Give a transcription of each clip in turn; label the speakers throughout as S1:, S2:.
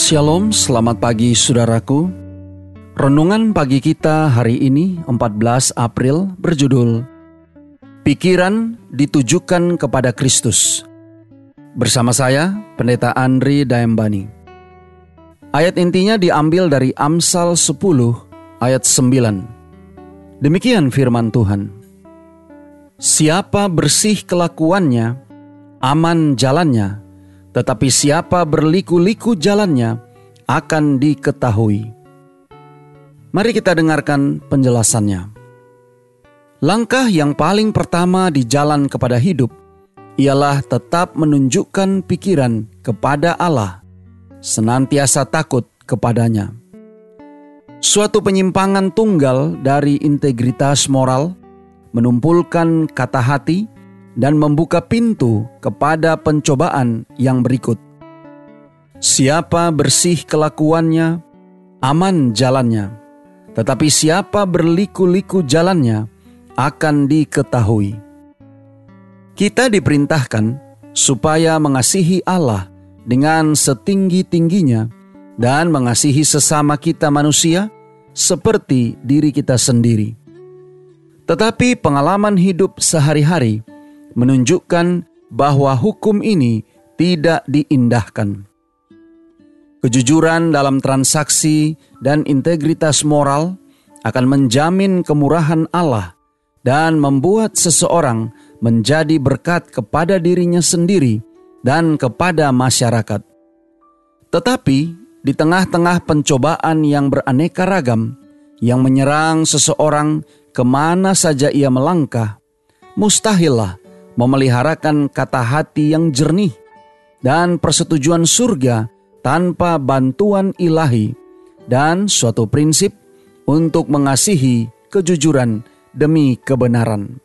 S1: Shalom, selamat pagi saudaraku. Renungan pagi kita hari ini 14 April berjudul Pikiran ditujukan kepada Kristus. Bersama saya, Pendeta Andri Daembani. Ayat intinya diambil dari Amsal 10 ayat 9. Demikian firman Tuhan. Siapa bersih kelakuannya, aman jalannya, tetapi siapa berliku-liku jalannya akan diketahui. Mari kita dengarkan penjelasannya. Langkah yang paling pertama di jalan kepada hidup ialah tetap menunjukkan pikiran kepada Allah, senantiasa takut kepadanya. Suatu penyimpangan tunggal dari integritas moral menumpulkan kata hati dan membuka pintu kepada pencobaan yang berikut. Siapa bersih kelakuannya, aman jalannya, tetapi siapa berliku-liku jalannya akan diketahui. Kita diperintahkan supaya mengasihi Allah dengan setinggi-tingginya dan mengasihi sesama kita manusia seperti diri kita sendiri. Tetapi pengalaman hidup sehari-hari menunjukkan bahwa hukum ini tidak diindahkan. Kejujuran dalam transaksi dan integritas moral akan menjamin kemurahan Allah dan membuat seseorang menjadi berkat kepada dirinya sendiri dan kepada masyarakat. Tetapi di tengah-tengah pencobaan yang beraneka ragam yang menyerang seseorang ke mana saja ia melangkah, mustahillah memeliharakan kata hati yang jernih dan persetujuan surga tanpa bantuan ilahi dan suatu prinsip untuk mengasihi kejujuran demi kebenaran.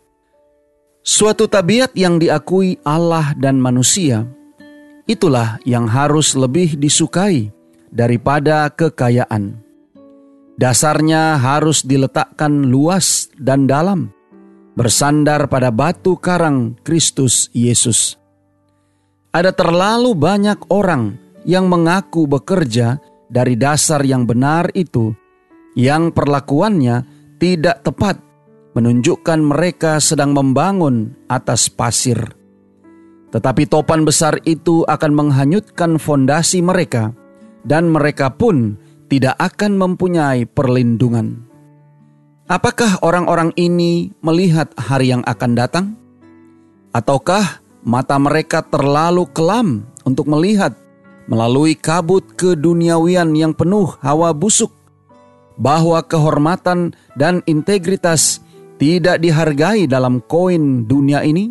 S1: Suatu tabiat yang diakui Allah dan manusia, itulah yang harus lebih disukai daripada kekayaan. Dasarnya harus diletakkan luas dan dalam, bersandar pada batu karang Kristus Yesus. Ada terlalu banyak orang yang mengaku bekerja dari dasar yang benar itu, yang perlakuannya tidak tepat, menunjukkan mereka sedang membangun atas pasir. Tetapi topan besar itu akan menghanyutkan fondasi mereka, dan mereka pun tidak akan mempunyai perlindungan. Apakah orang-orang ini melihat hari yang akan datang? Ataukah mata mereka terlalu kelam untuk melihat melalui kabut keduniawian yang penuh hawa busuk bahwa kehormatan dan integritas tidak dihargai dalam koin dunia ini?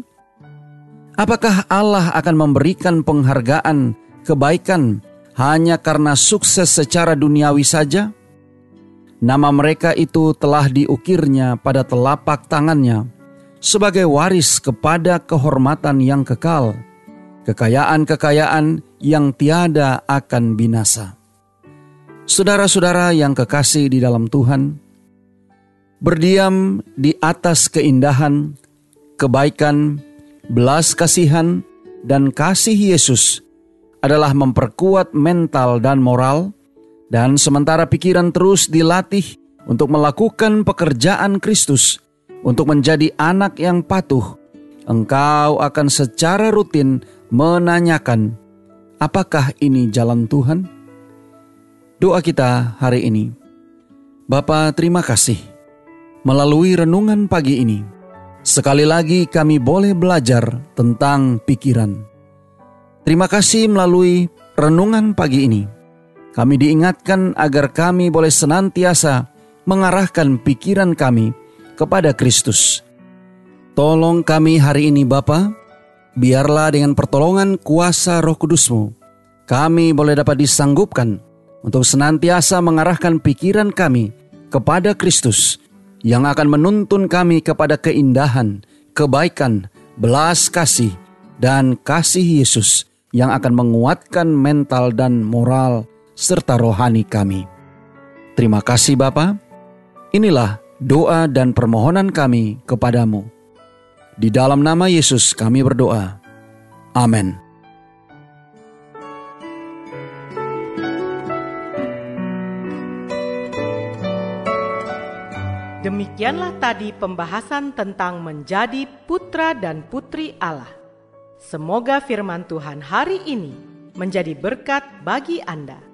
S1: Apakah Allah akan memberikan penghargaan kebaikan hanya karena sukses secara duniawi saja? Nama mereka itu telah diukirnya pada telapak tangannya sebagai waris kepada kehormatan yang kekal, kekayaan-kekayaan yang tiada akan binasa. Saudara-saudara yang kekasih di dalam Tuhan, berdiam di atas keindahan, kebaikan, belas kasihan, dan kasih Yesus adalah memperkuat mental dan moral dan sementara pikiran terus dilatih untuk melakukan pekerjaan Kristus, untuk menjadi anak yang patuh, engkau akan secara rutin menanyakan, apakah ini jalan Tuhan? Doa kita hari ini. Bapa, terima kasih. Melalui renungan pagi ini, sekali lagi kami boleh belajar tentang pikiran. Terima kasih melalui renungan pagi ini kami diingatkan agar kami boleh senantiasa mengarahkan pikiran kami kepada Kristus. Tolong kami hari ini Bapa, biarlah dengan pertolongan kuasa roh kudusmu, kami boleh dapat disanggupkan untuk senantiasa mengarahkan pikiran kami kepada Kristus yang akan menuntun kami kepada keindahan, kebaikan, belas kasih, dan kasih Yesus yang akan menguatkan mental dan moral serta rohani kami. Terima kasih Bapa. Inilah doa dan permohonan kami kepadamu. Di dalam nama Yesus kami berdoa. Amin.
S2: Demikianlah tadi pembahasan tentang menjadi putra dan putri Allah. Semoga firman Tuhan hari ini menjadi berkat bagi Anda.